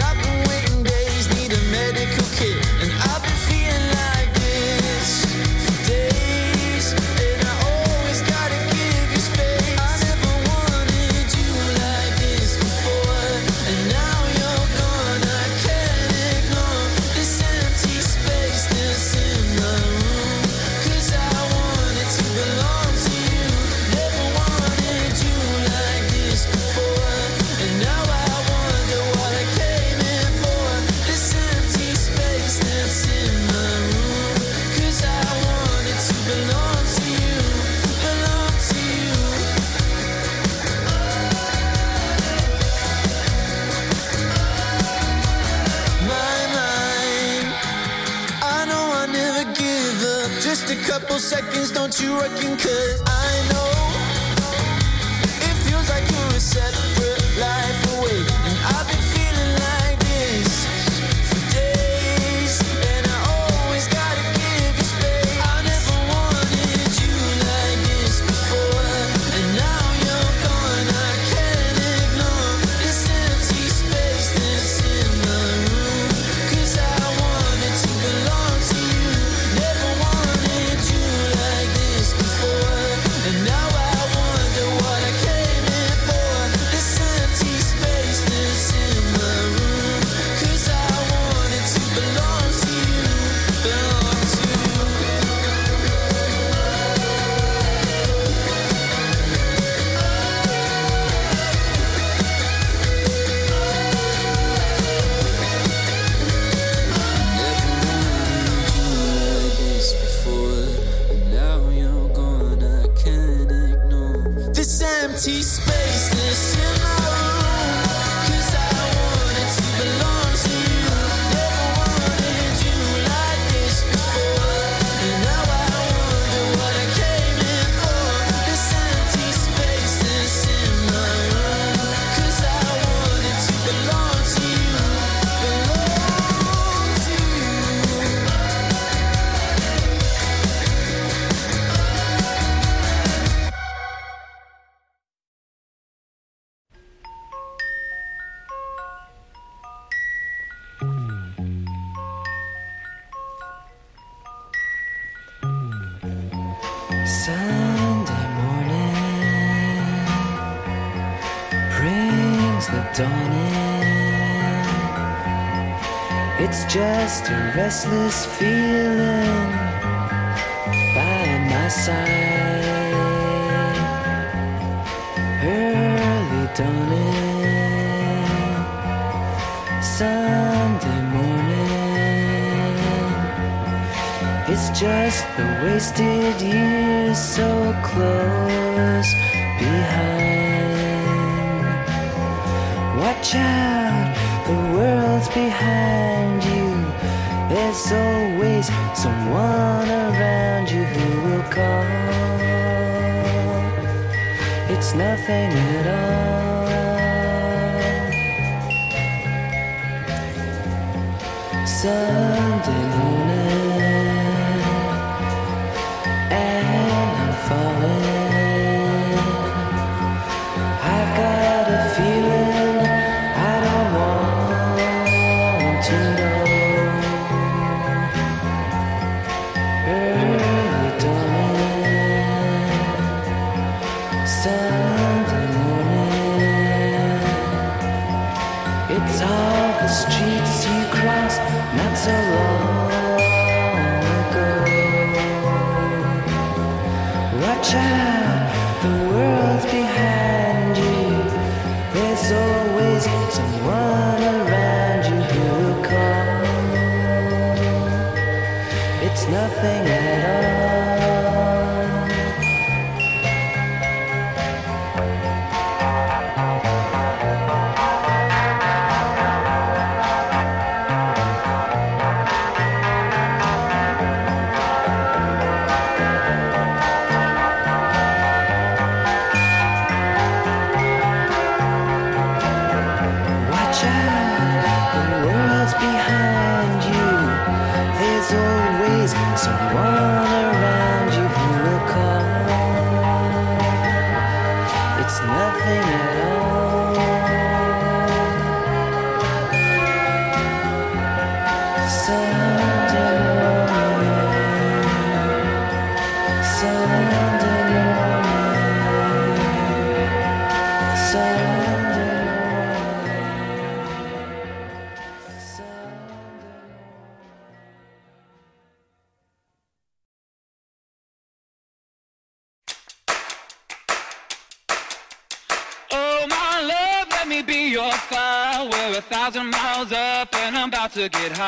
up seconds, don't you reckon? Cause get high.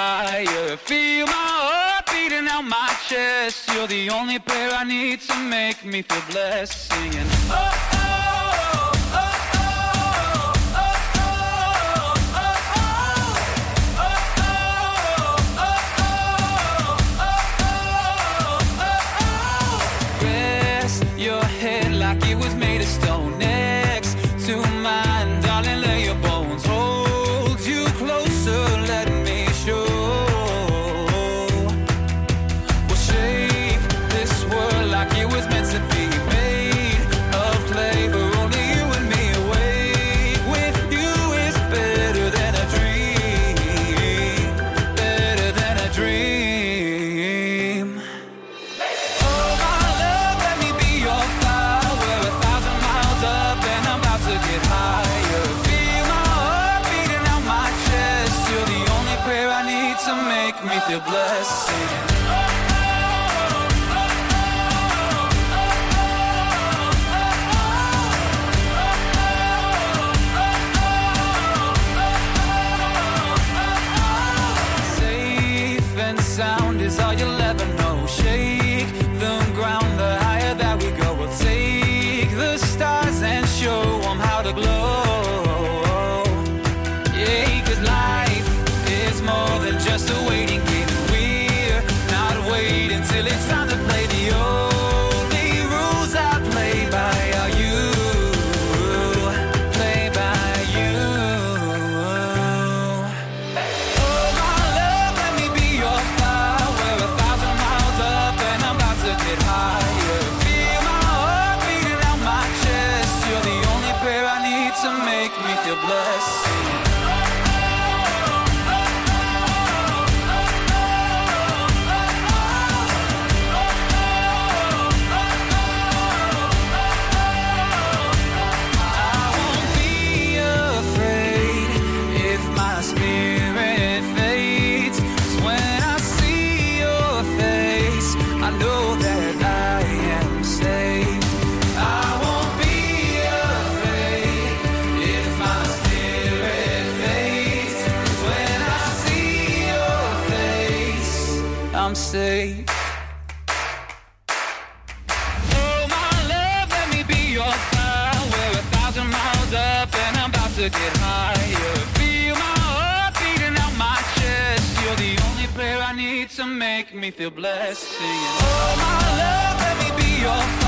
feel blessed. Oh, my love, let me be your.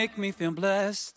make me feel blessed.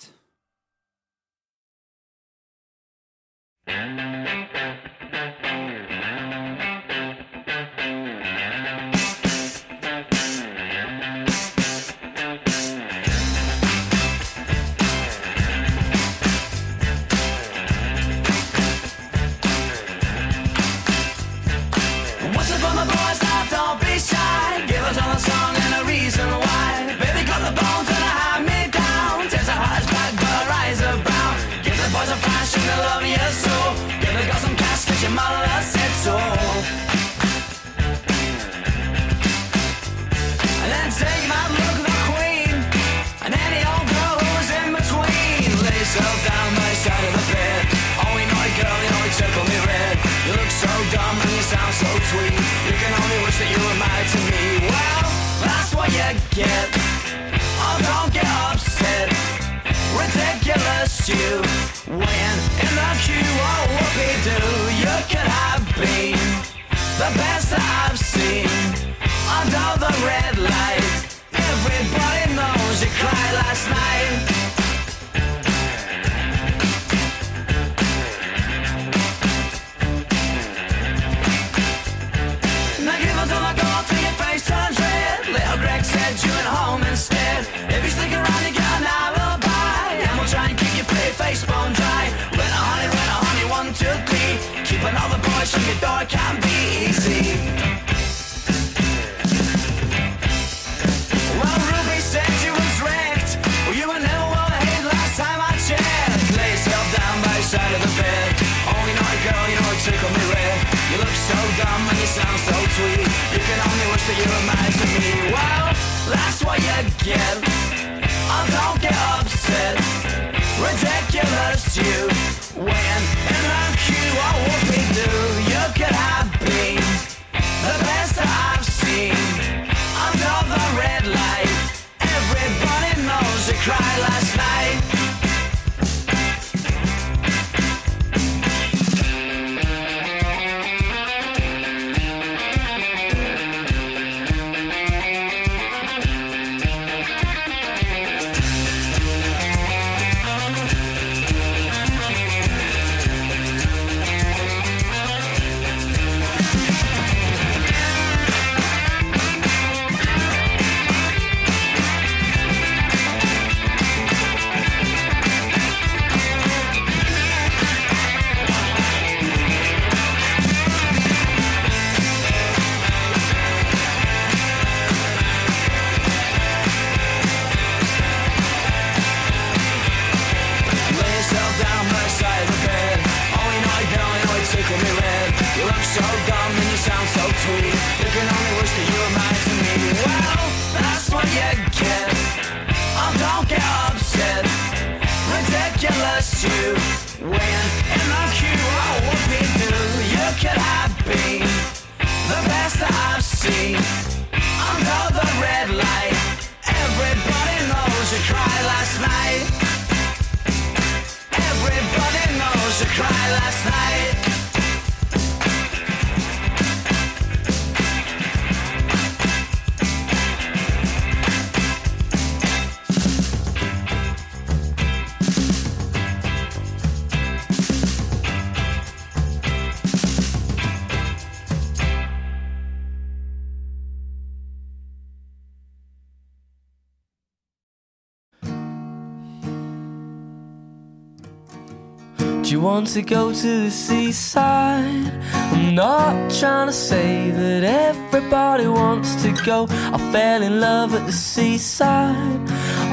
want to go to the seaside. I'm not trying to say that everybody wants to go. I fell in love at the seaside.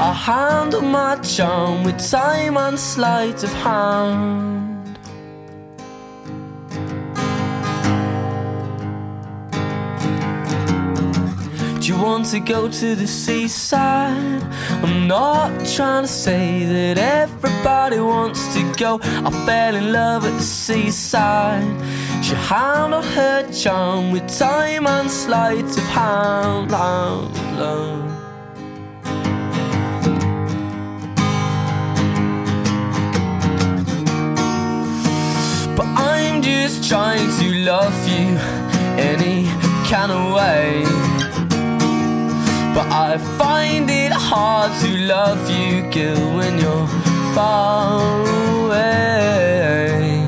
I handle my charm with time and sleight of hand. to go to the seaside. I'm not trying to say that everybody wants to go. I fell in love at the seaside. She handled her charm with time and sleight of hand. Love, love. But I'm just trying to love you any kind of way. But I find it hard to love you, Gil, when you're far away.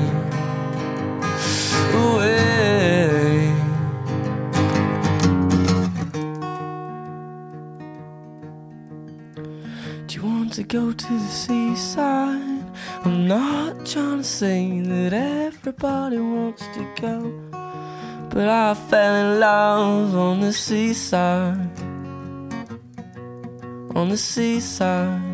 away. Do you want to go to the seaside? I'm not trying to say that everybody wants to go. But I fell in love on the seaside on the seaside.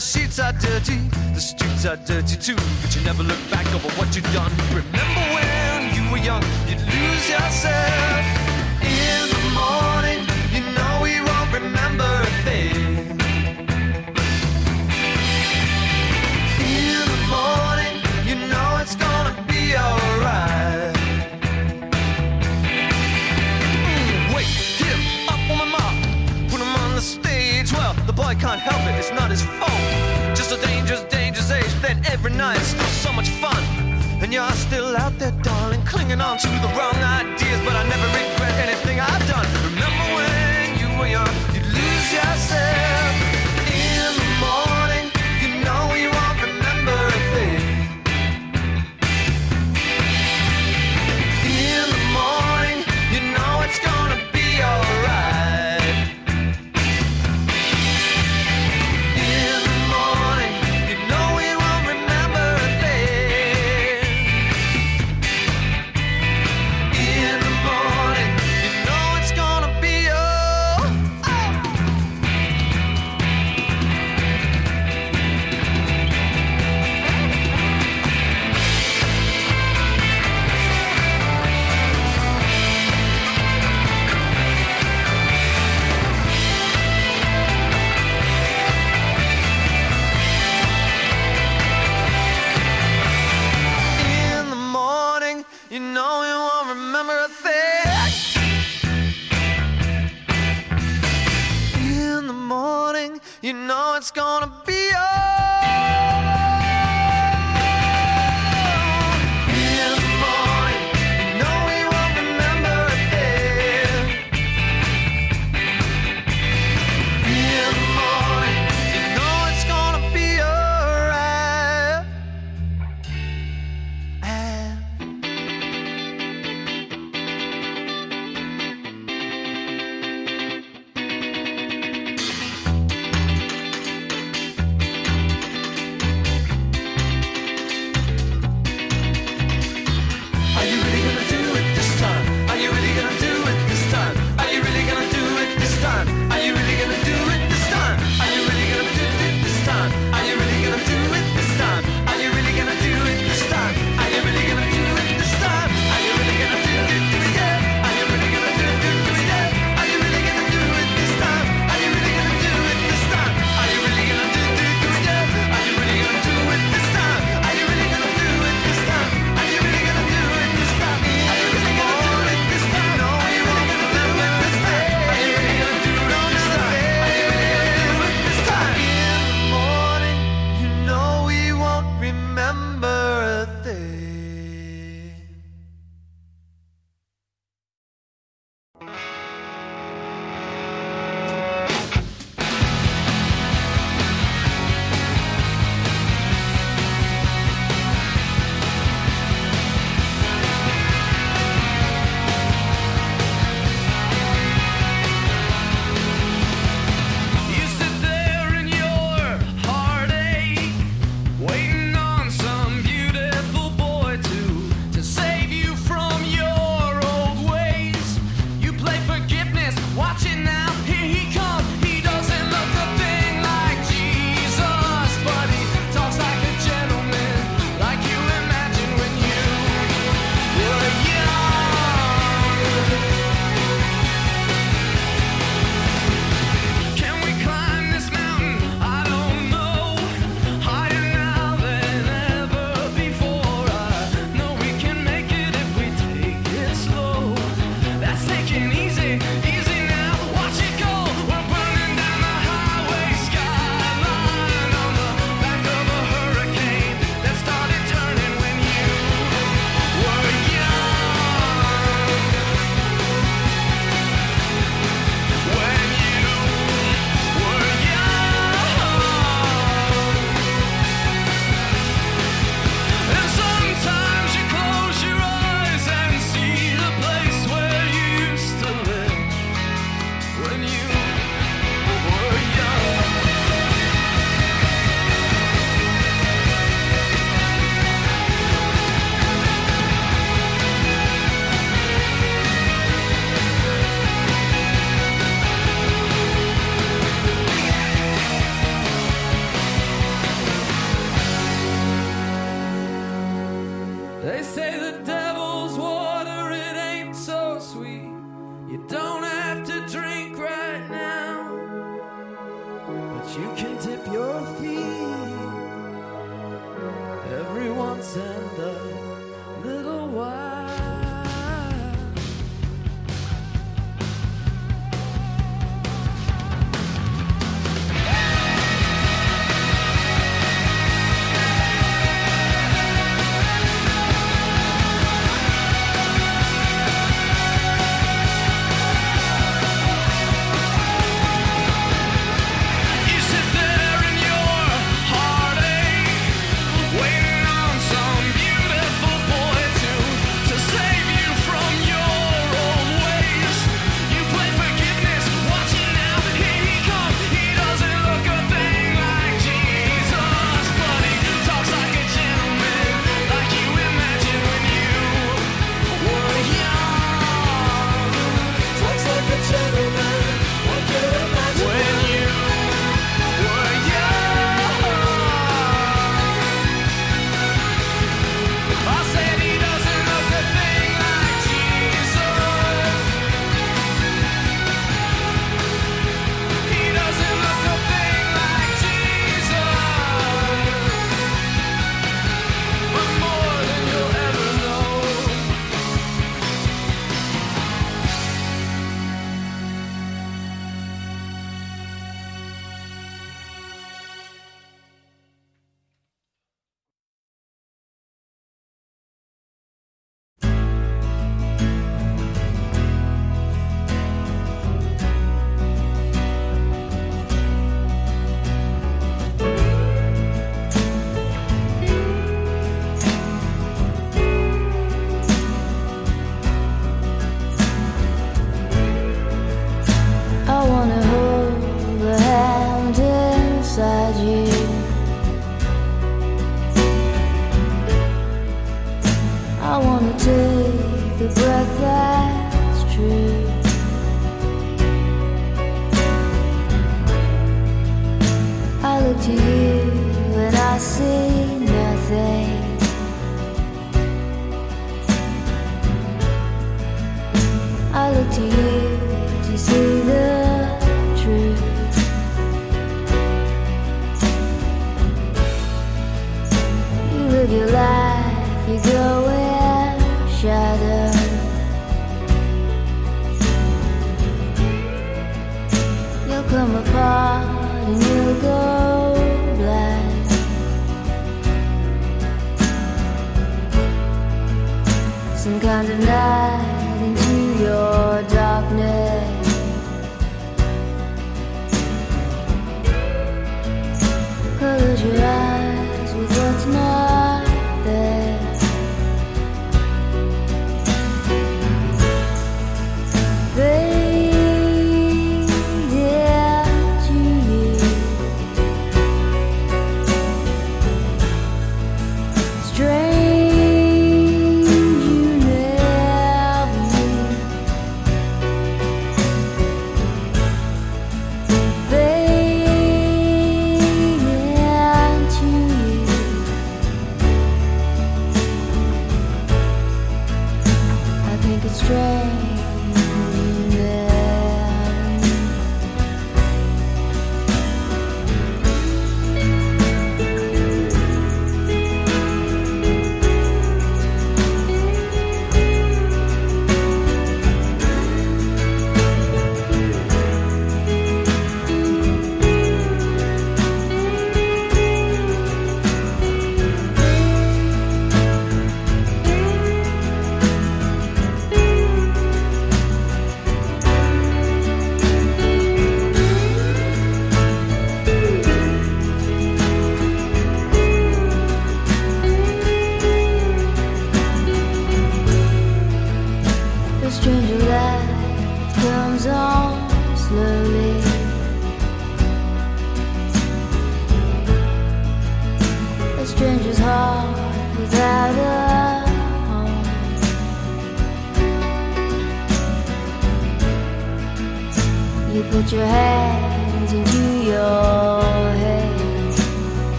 The sheets are dirty, the streets are dirty too. But you never look back over what you've done. Remember their darling, clinging on to the wrong ideas, but I never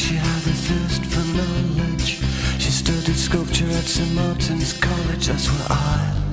she had a thirst for knowledge. She studied sculpture at St. Martin's College, that's where I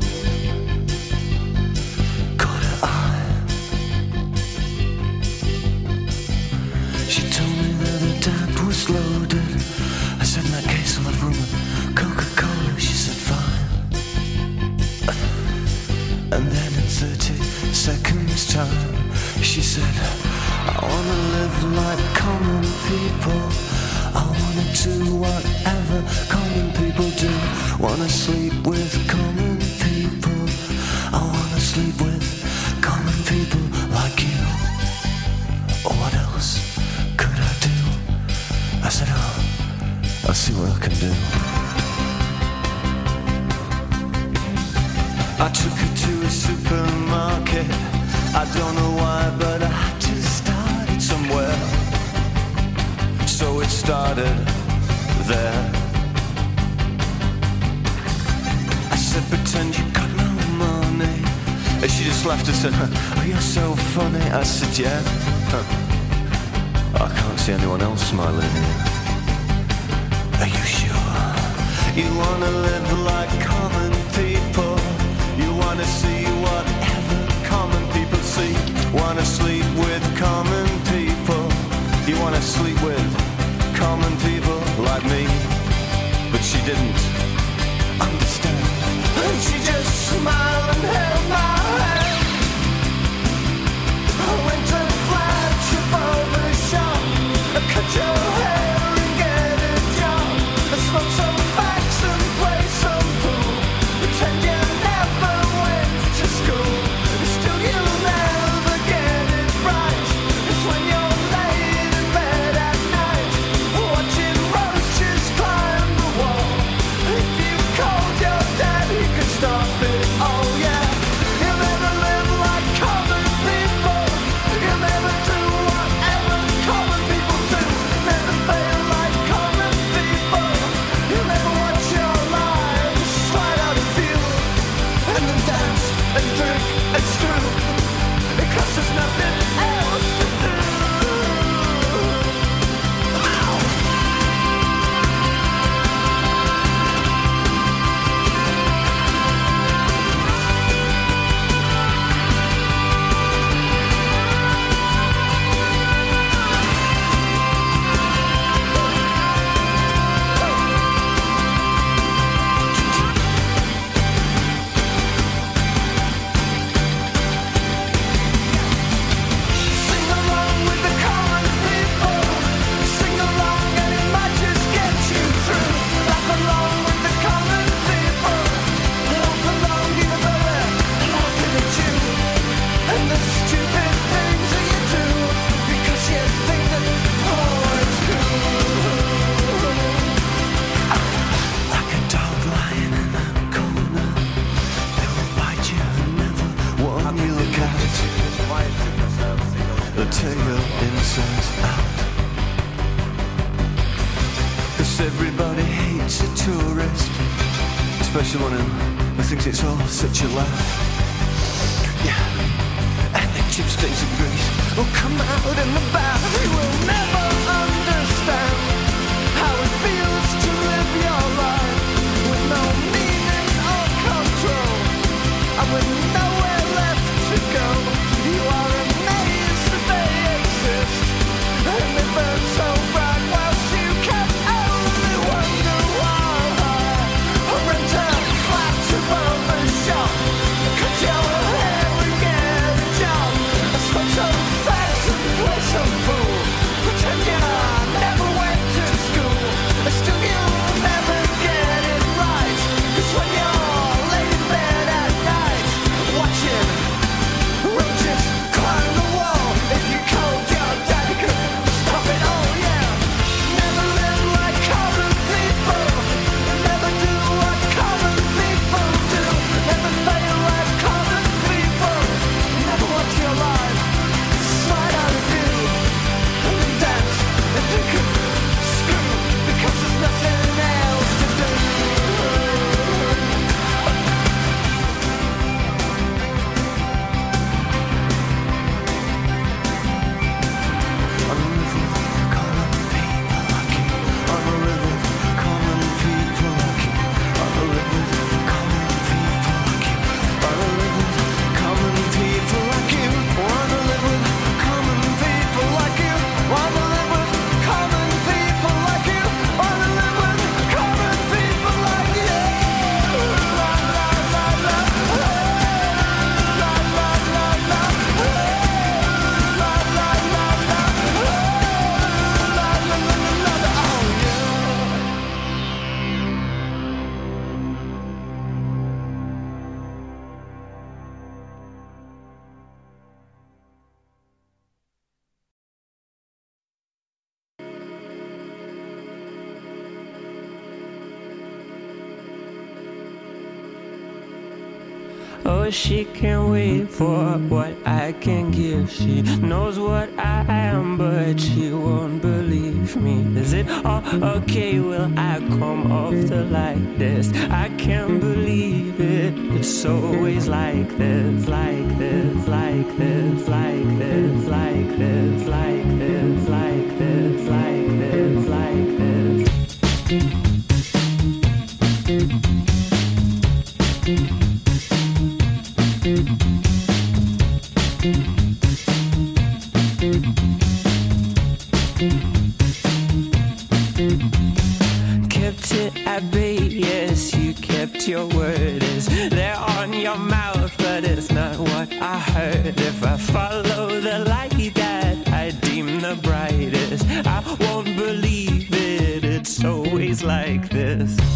she can't wait for what I can give. She knows what I am, but she won't believe me. Is it all okay? Will I come off the like this? I can't believe it. It's always like this, I heard. If I follow the light that I deem the brightest, I won't believe it. It's always like this.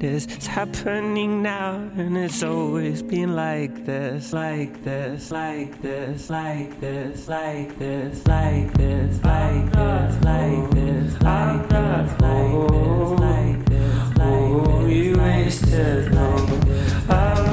Slightest. It's happening now, and it's always been like this, like this, like this, like this, like this, like this, like this, like this, like this, like this, like this, like this. You wasted long.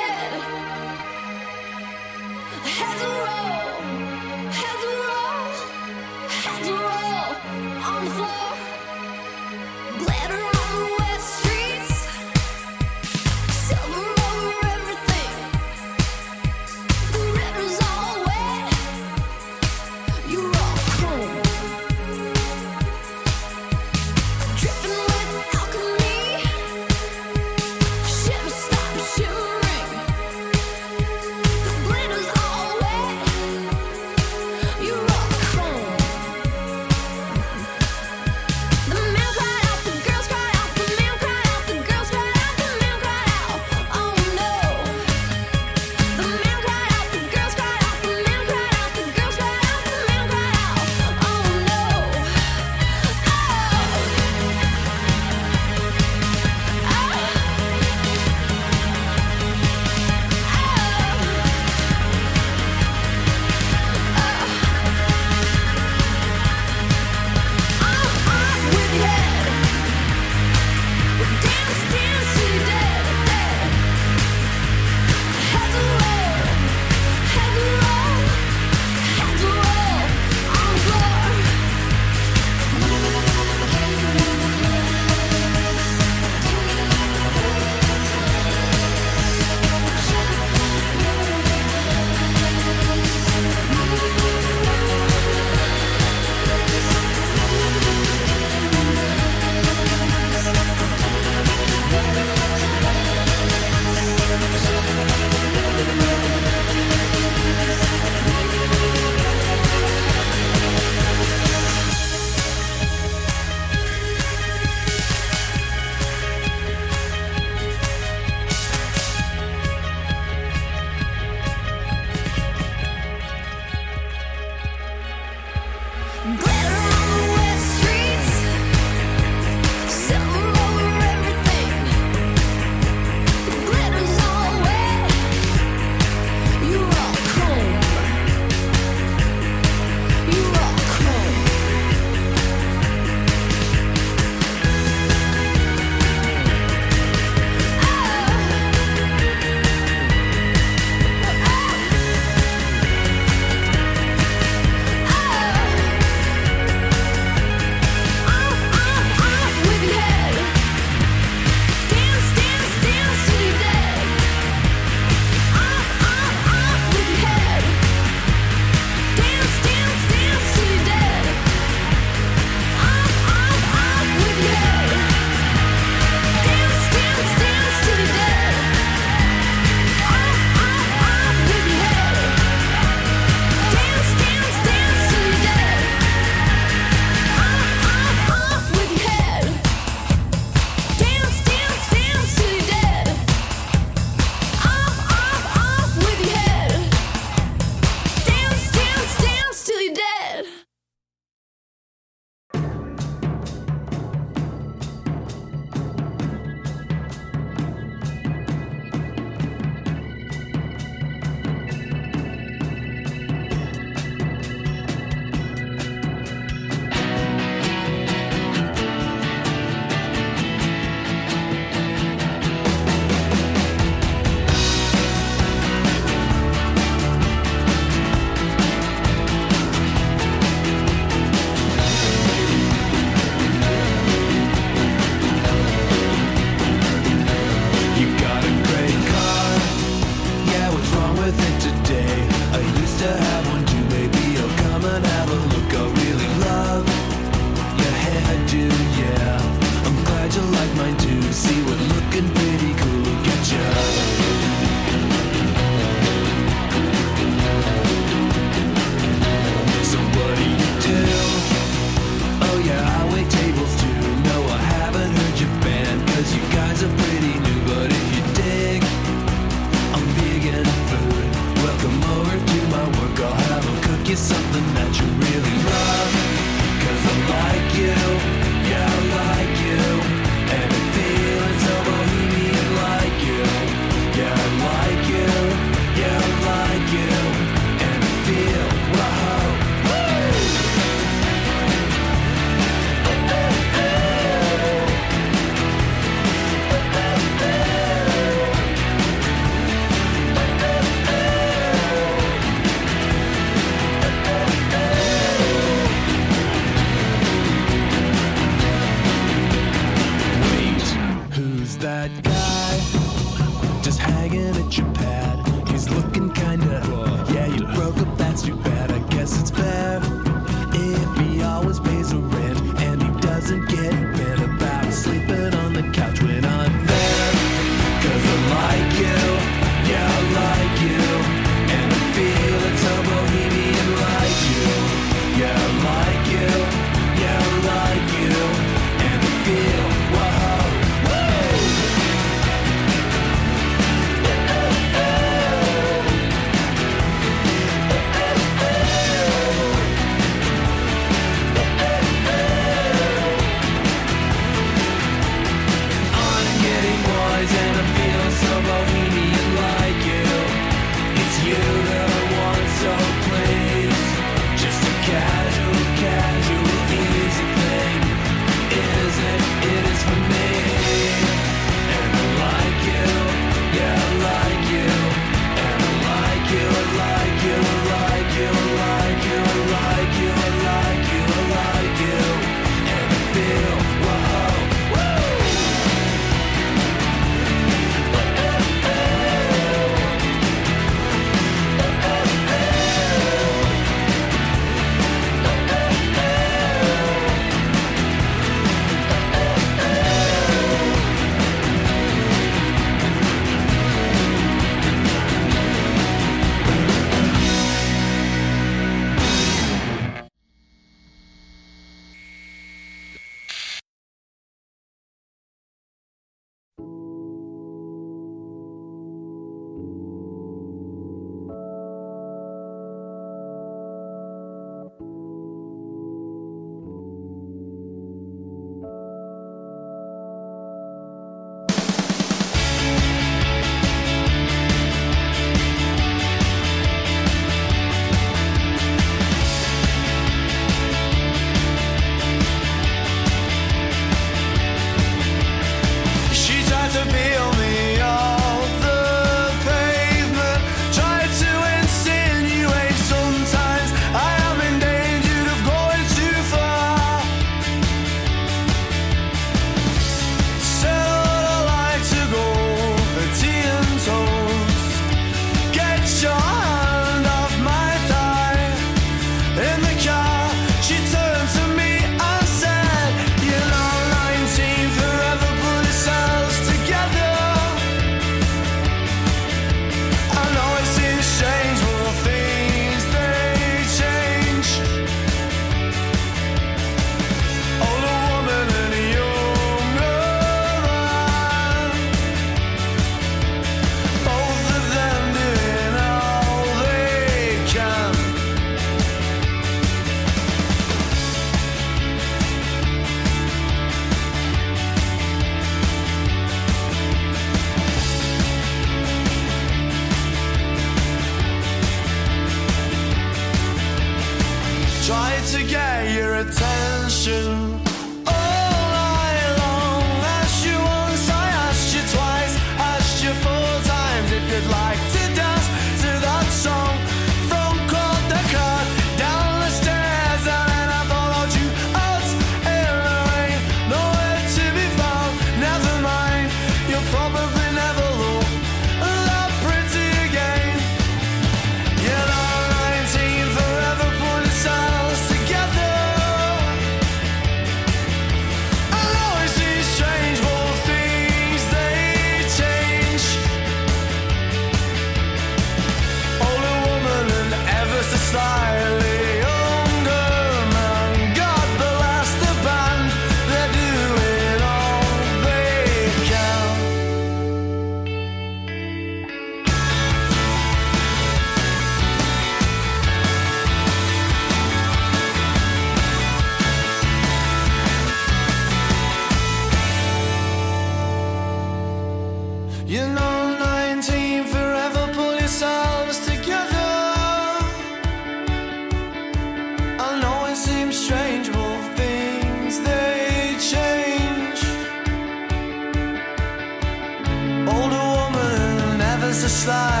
slide.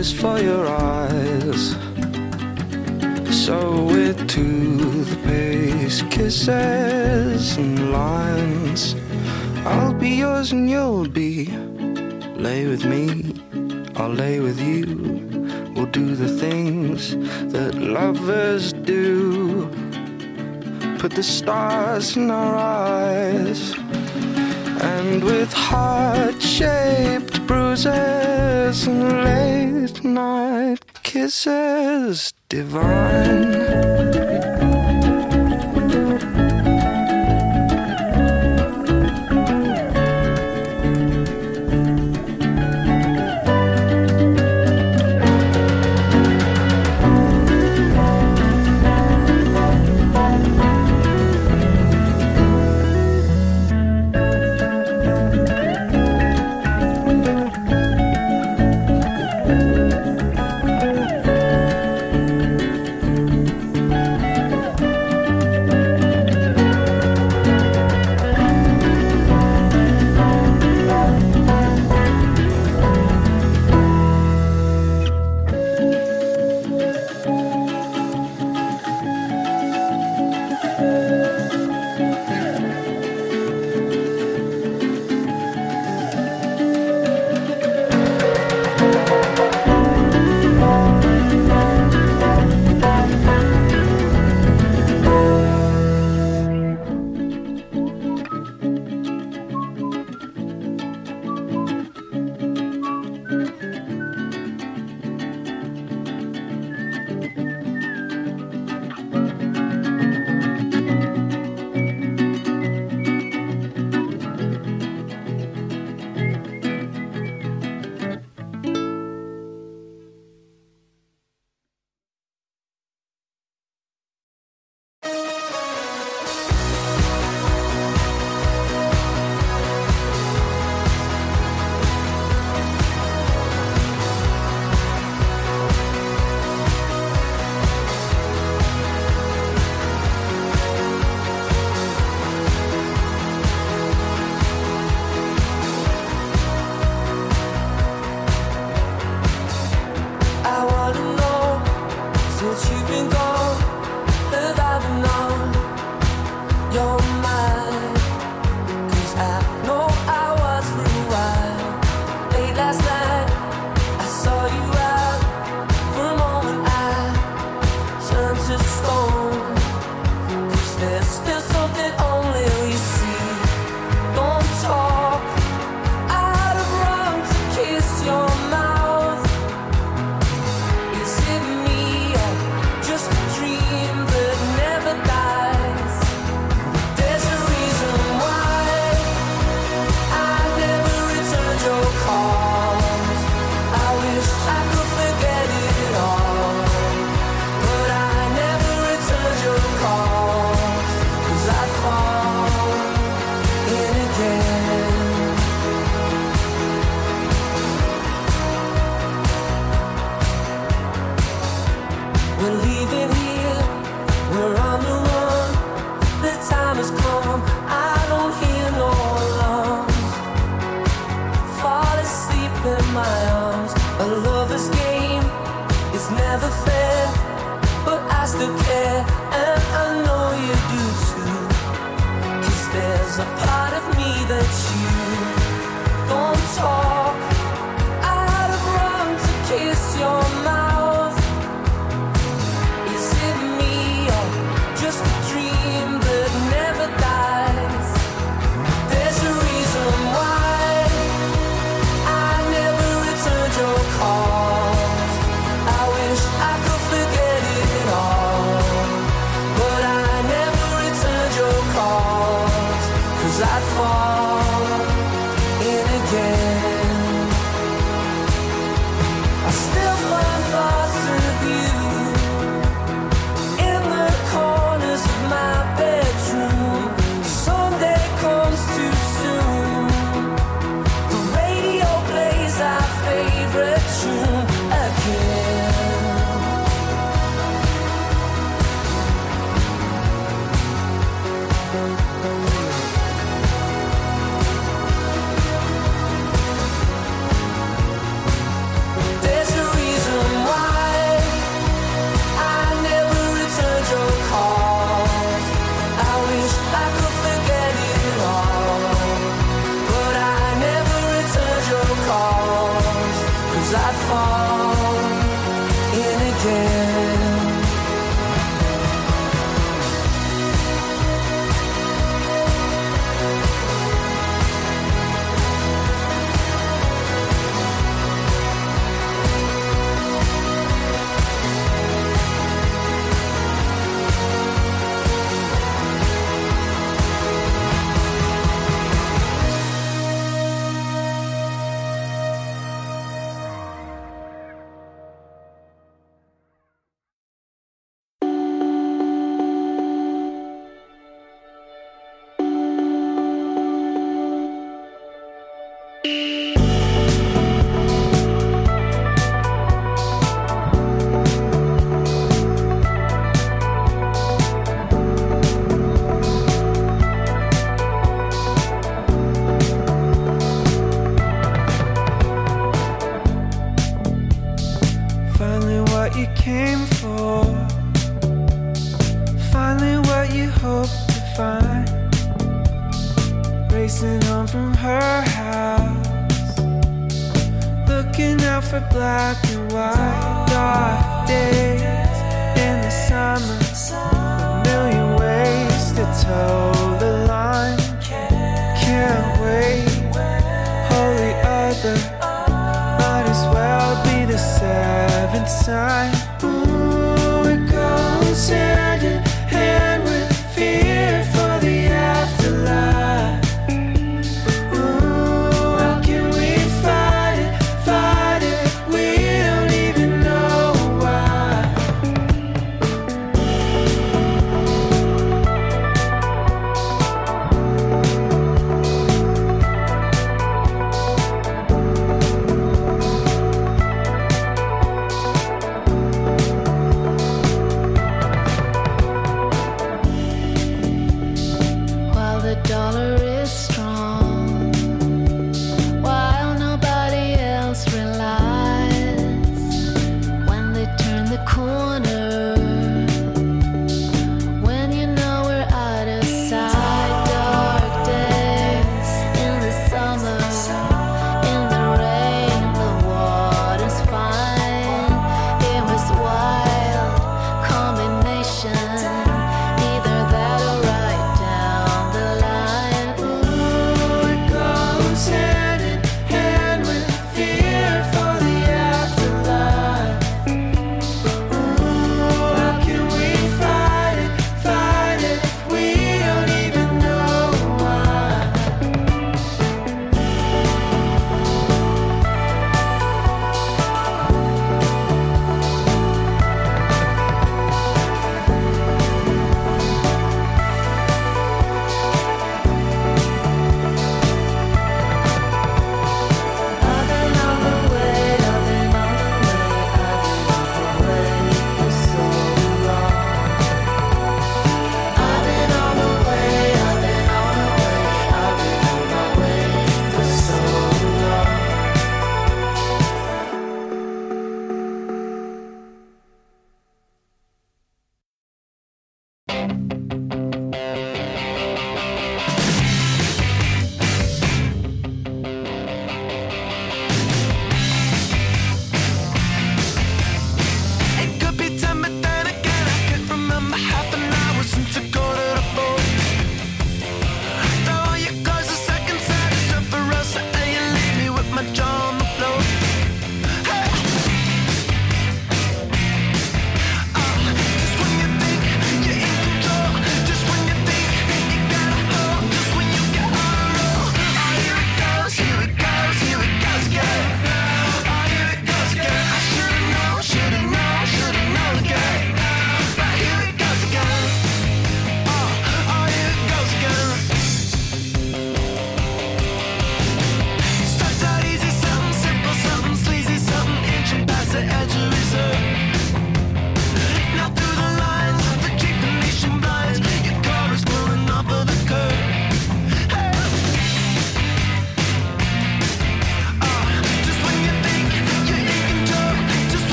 just for your eyes. So it to the pace, kisses and lines. I'll be yours and you'll be. Lay with me, I'll lay with you. We'll do the things that lovers do. Put the stars in our eyes, and with heart shaped bruises and late night kisses divine.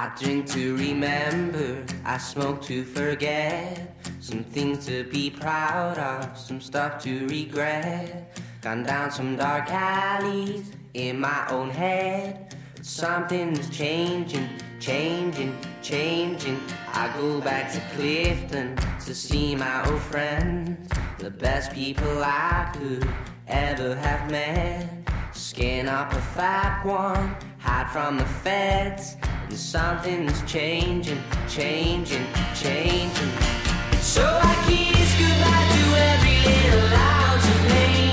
I drink to remember, I smoke to forget. Some things to be proud of, some stuff to regret. Gone down some dark alleys in my own head. But something's changing, changing, changing. I go back to Clifton to see my old friends, the best people I could ever have met. Skin up a fat one, hide from the feds that something's changing, changing, changing. So I kiss goodbye to every little ounce of to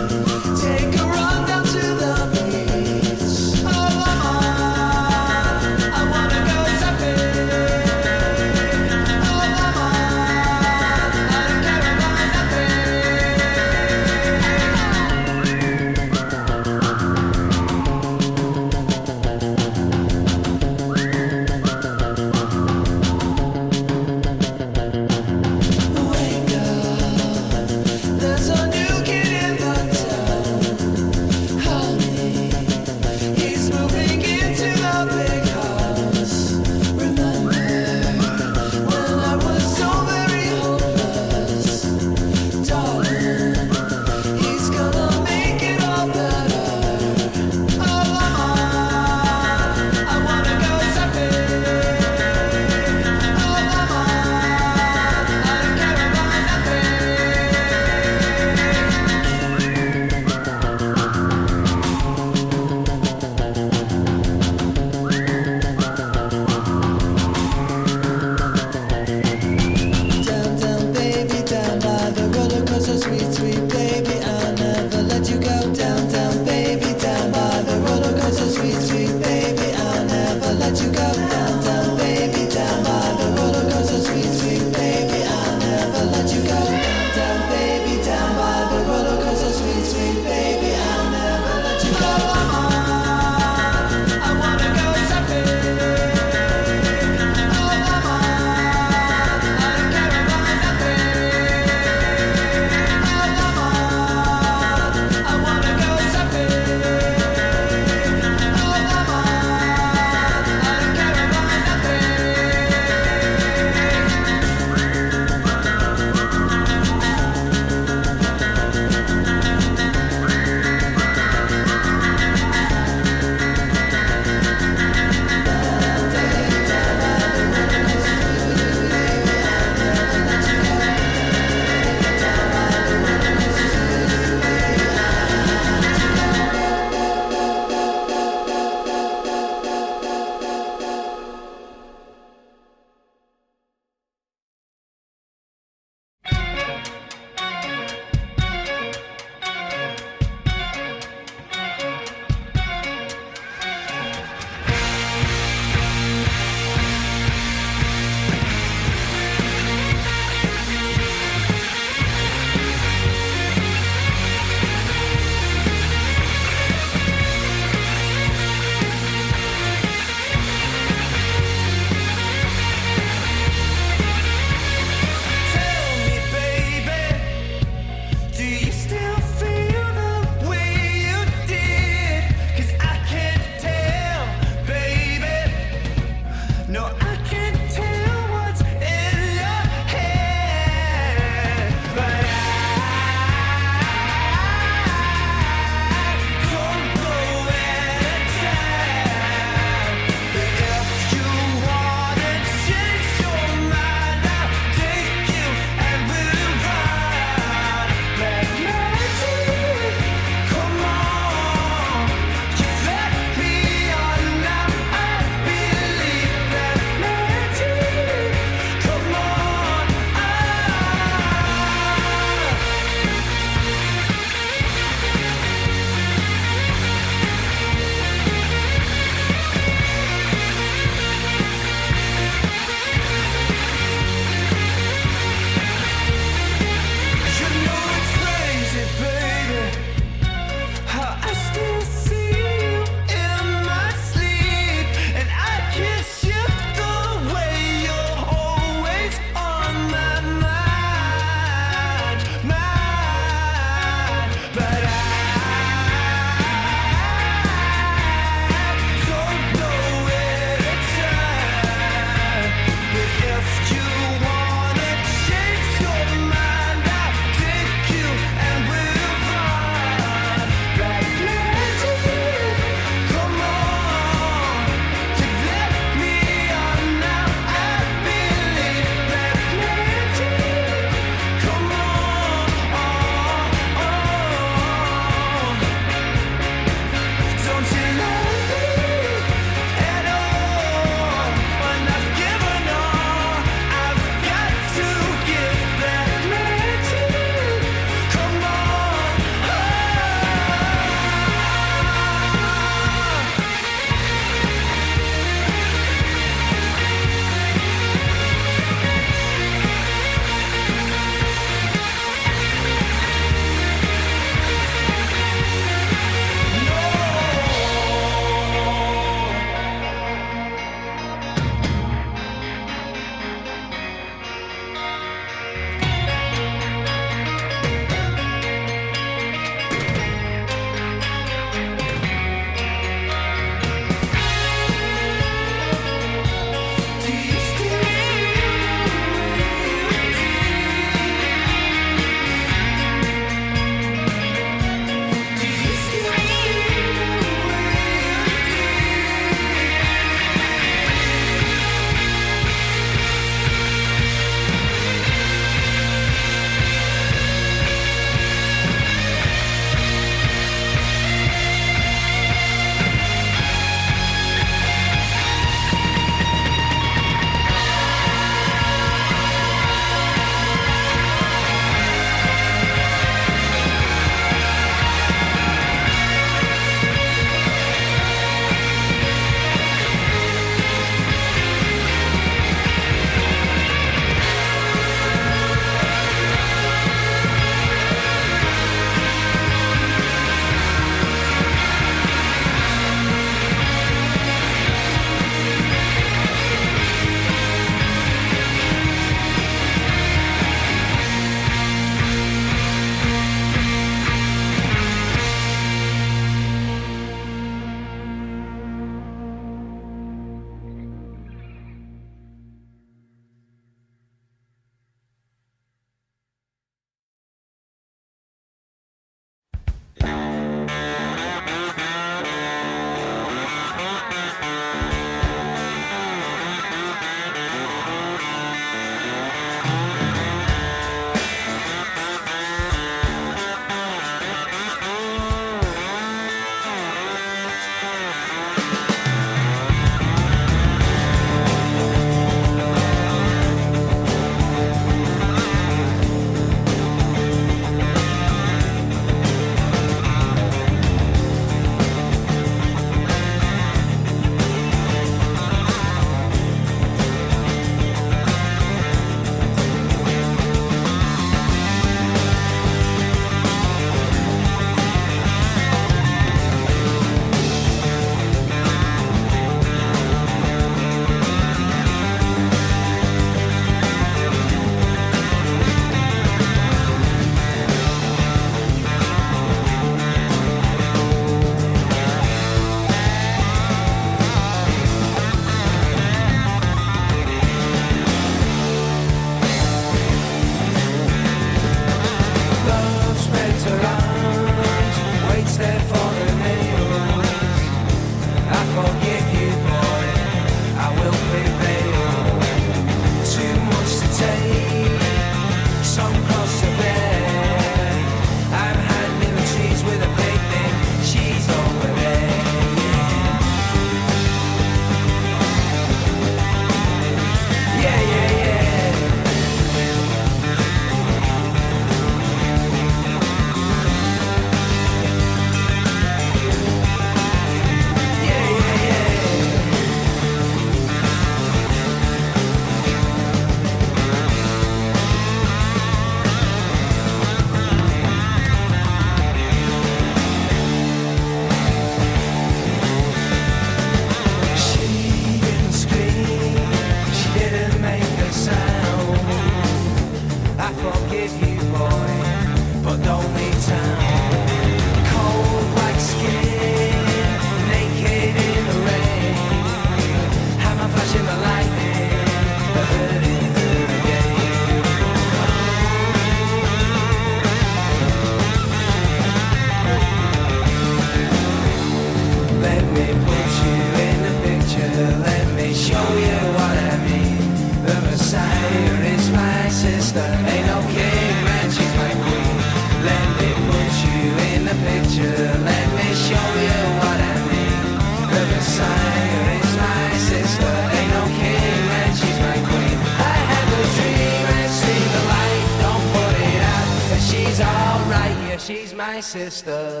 sister.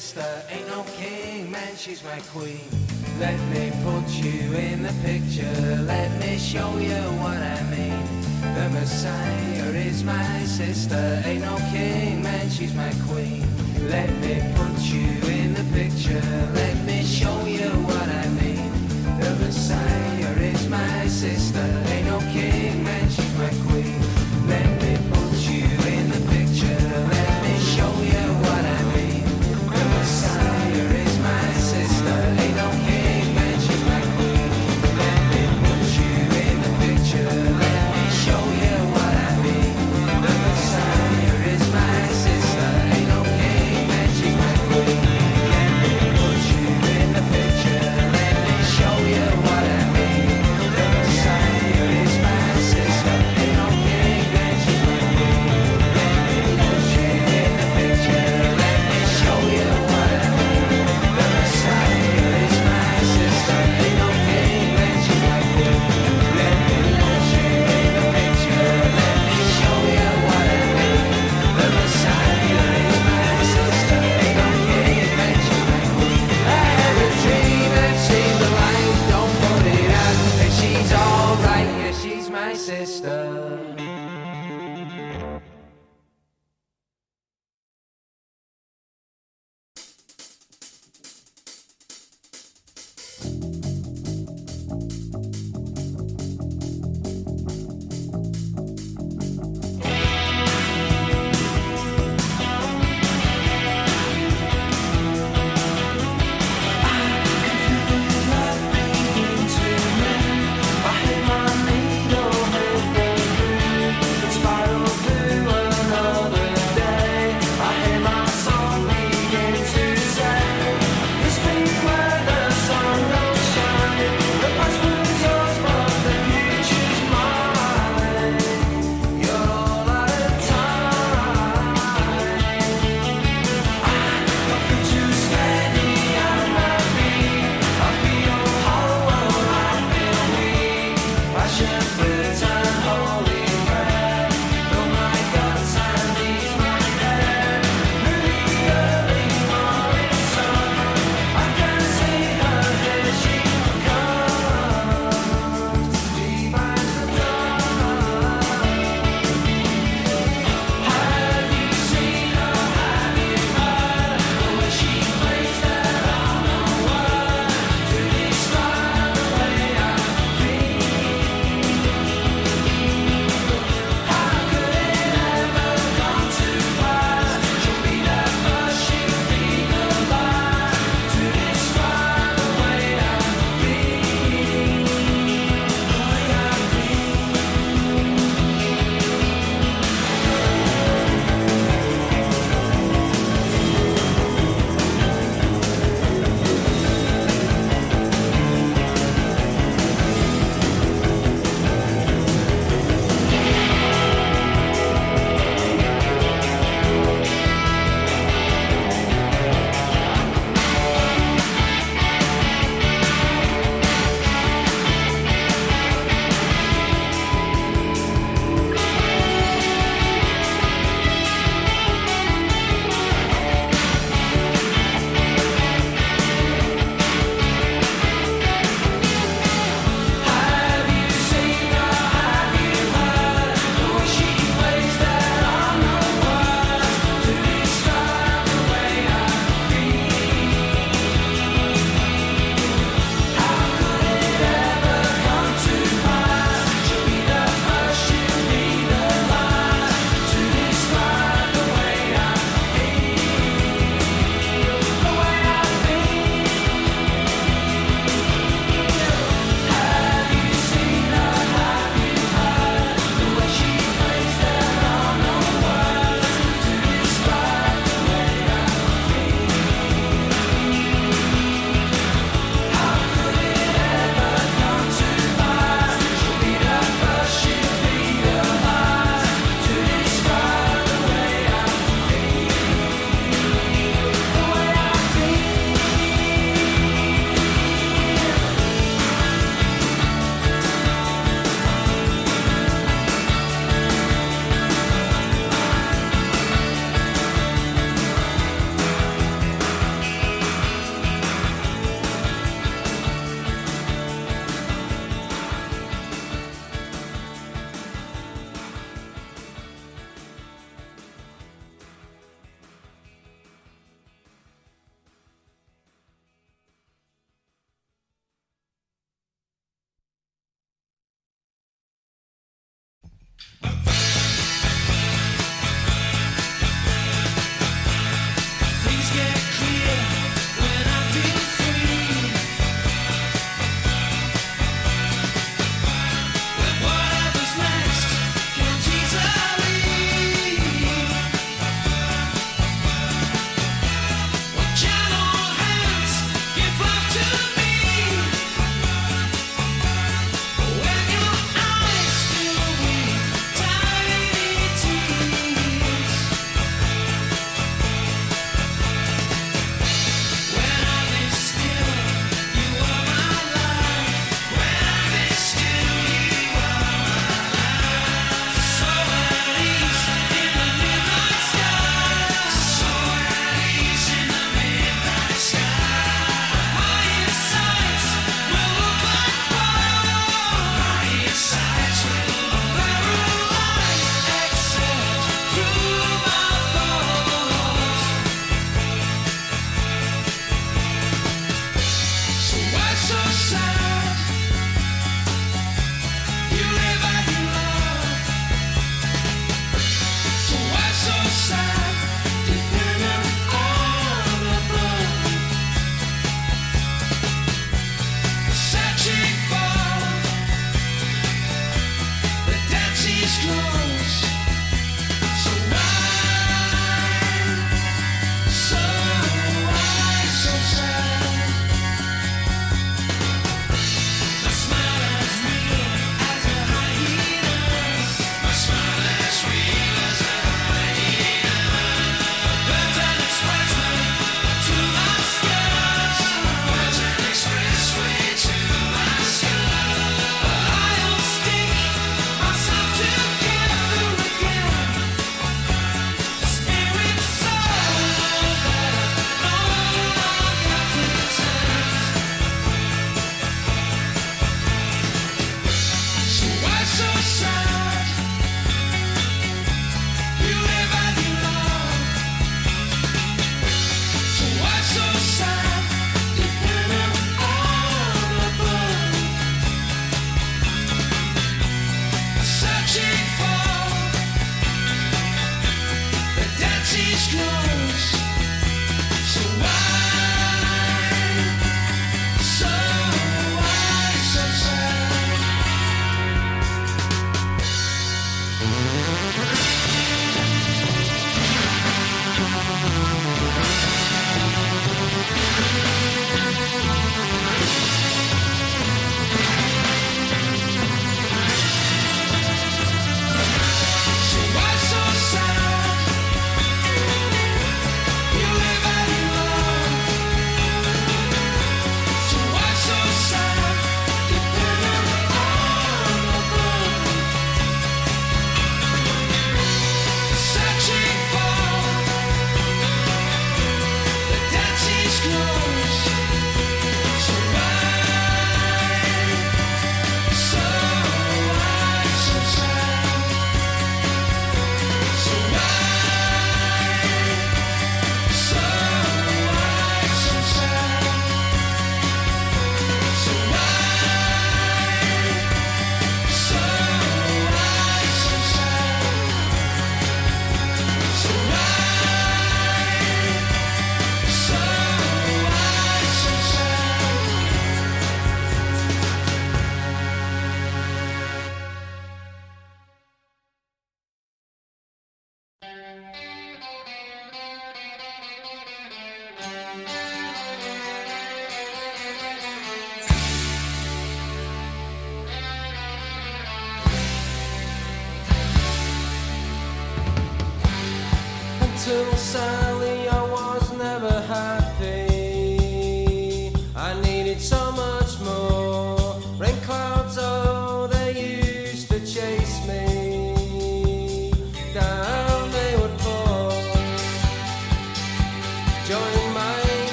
sister ain't no king, man, she's my queen. Let me put you in.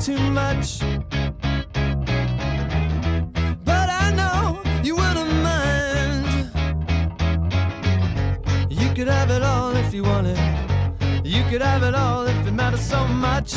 too much. But I know you wouldn't mind. You could have it all if you wanted. You could have it all if it mattered so much.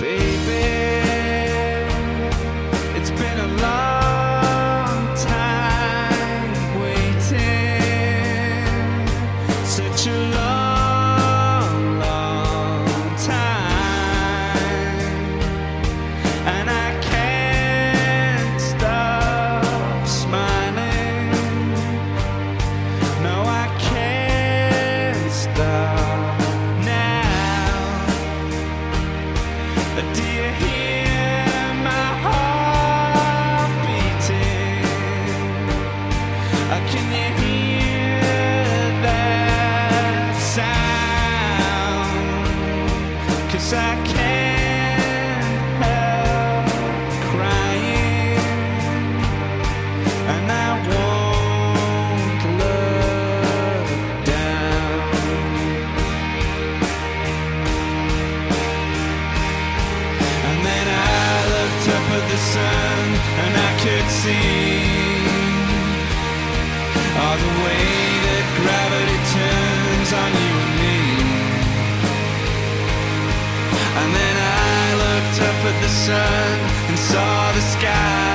Baby, sun and saw the sky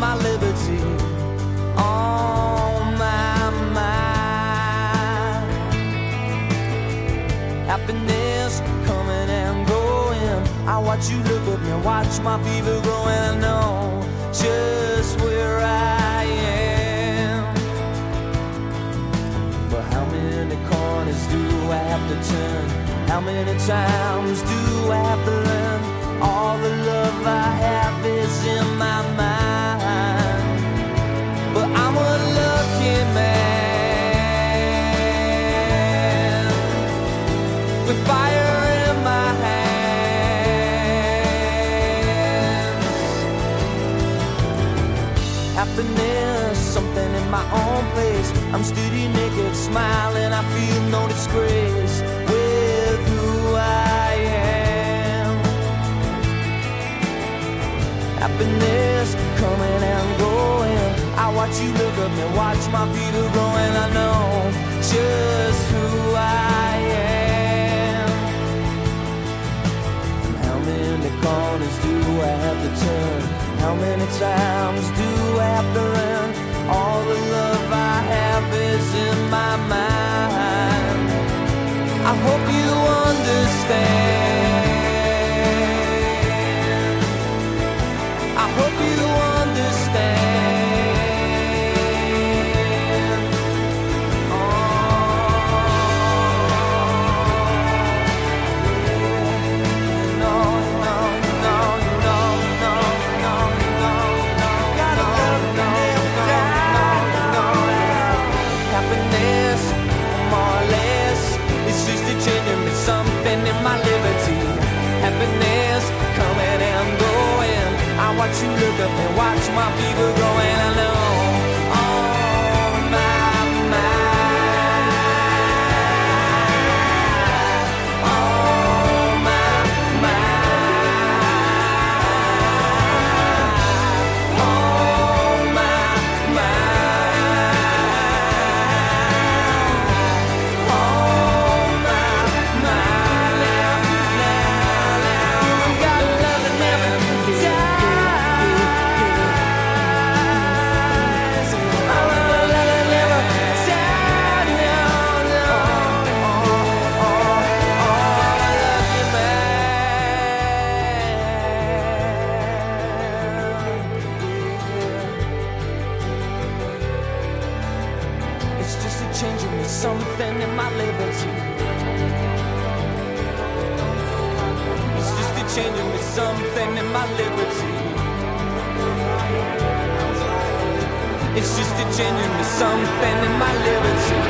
my living. my fever. to into something in my lyrics.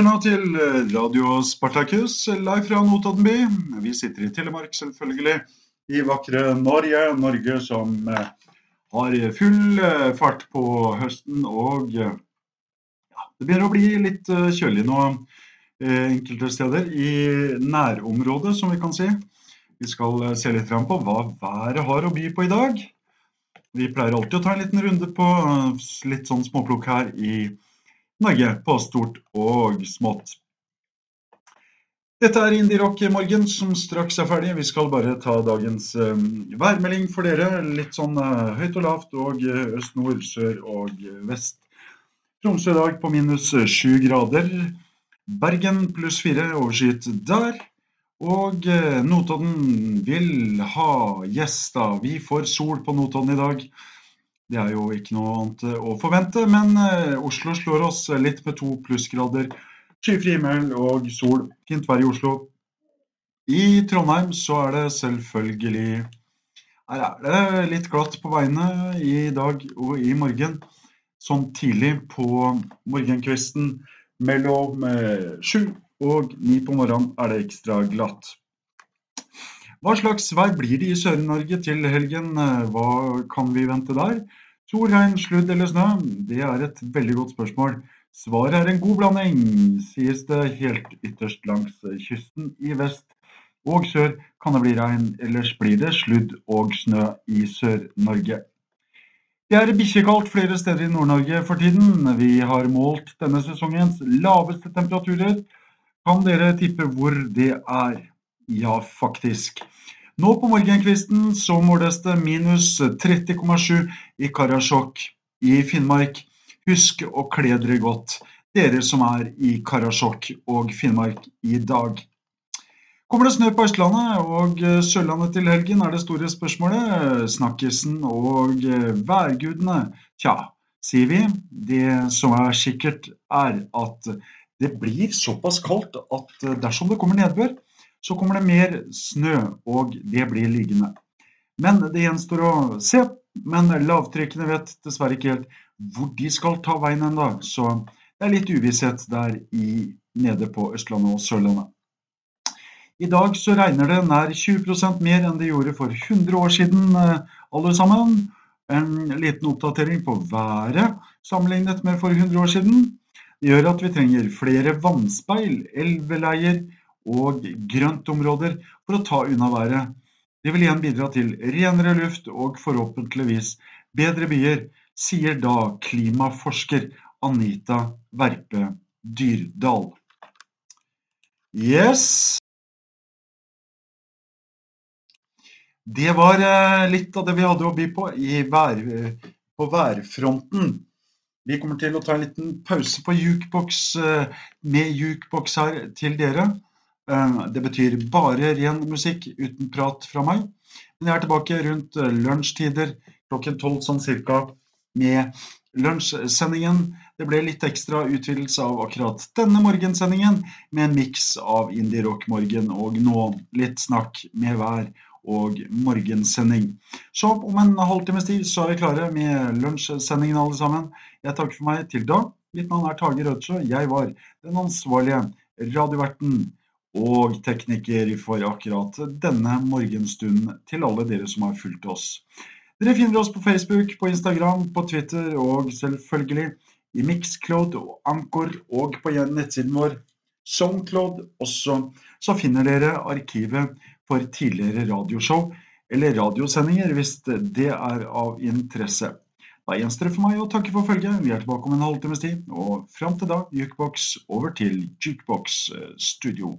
Lytter nå til eh, Radio Spartacus, live fra Notodden by. Vi sitter i Telemark, selvfølgelig, i vakre Norge. Norge som eh, har full eh, fart på høsten og ja, Det begynner å bli litt kjølig nå enkelte steder i nærområdet, som vi kan si. Vi skal se litt fram på hva været har å by på i dag. Vi pleier alltid å ta en liten runde på litt sånn småplukk her i Norge, på stort og smått. Dette er Indierock-morgen som straks er ferdig. Vi skal bare ta dagens eh, værmelding for dere. Litt sånn eh, høyt og lavt og eh, øst, nord, sør og vest. Tromsø i dag på minus sju grader. Bergen pluss fire, overskyet der. Og Notodden vil ha gjester. Vi får sol på Notodden i dag. Det er jo ikke noe annet eh, å forvente, men eh, Oslo slår oss litt med to plussgrader. Skyfri himmel og sol. Fint vær i Oslo. I Trondheim så er det selvfølgelig Her er det litt glatt på veiene i dag og i morgen. Sånn tidlig på morgenkvisten mellom eh, sju og ni på morgenen er det ekstra glatt. Hva slags vær blir det i Sør-Norge til helgen? Eh, Hva kan vi vente der? Sol, regn, sludd eller snø? Det er et veldig godt spørsmål. Svaret er en god blanding, sies det helt ytterst langs kysten i vest og sør kan det bli regn, ellers blir det sludd og snø i Sør-Norge. Det er bikkjekaldt flere steder i Nord-Norge for tiden. Vi har målt denne sesongens laveste temperaturer. Kan dere tippe hvor det er? Ja, faktisk. Nå på morgenkvisten så måles det minus 30,7 i Karasjok i Finnmark. Husk å kle dere godt, dere som er i Karasjok og Finnmark i dag. Kommer det snø på Østlandet og eh, Sørlandet til helgen, er det store spørsmålet. Snakkisen og eh, værgudene? Tja, sier vi. Det som er sikkert, er at det blir såpass kaldt at eh, dersom det kommer nedbør, så kommer det mer snø, og det blir liggende. Men det gjenstår å se. Men lavtrekkene vet dessverre ikke helt hvor de skal ta veien ennå, så det er litt uvisshet der i, nede på Østlandet og Sørlandet. I dag så regner det nær 20% mer enn det gjorde for 100 år siden, eh, alle sammen. En liten oppdatering på været sammenlignet med for 100 år siden. Det gjør at vi trenger flere vannspeil, elveleier og grøntområder for å ta unna været. Det vil igjen bidra til renere luft og forhåpentligvis bedre byer, sier da klimaforsker Anita Verpe Dyrdal. Yes. Det var eh, litt av det vi hadde å by på vær, på værfronten. Vi kommer til å ta en liten pause på jukebox, eh, med jukebox her til dere. Eh, Det betyr bare ren musikk uten prat fra meg. Men jeg er tilbake rundt eh, lunsjtider klokken tolv sånn cirka med lunsjsendingen. Det ble litt ekstra utvidelse av akkurat denne morgensendingen med en miks av Indie Rock Morgen og nå litt snakk med hver og morgensending. Så om en halvtimes tid så er vi klare med lunsjsendingen alle sammen. Jeg takker for meg til da. Mitt navn er Tage Rødsjø. Jeg var den ansvarlige radioverten og tekniker for akkurat denne morgenstunden til alle dere som har fulgt oss. Dere finner oss på Facebook, på Instagram, på Twitter og selvfølgelig i Mixcloud og Anchor og på nettsiden vår Soundcloud også. Så finner dere arkivet for tidligere radioshow eller radiosendinger hvis det er av interesse. Da gjenstår det for meg å takke for følget. Vi er tilbake om en halvtimes tid, og fram til da, Jukebox over til Jukebox eh, Studio.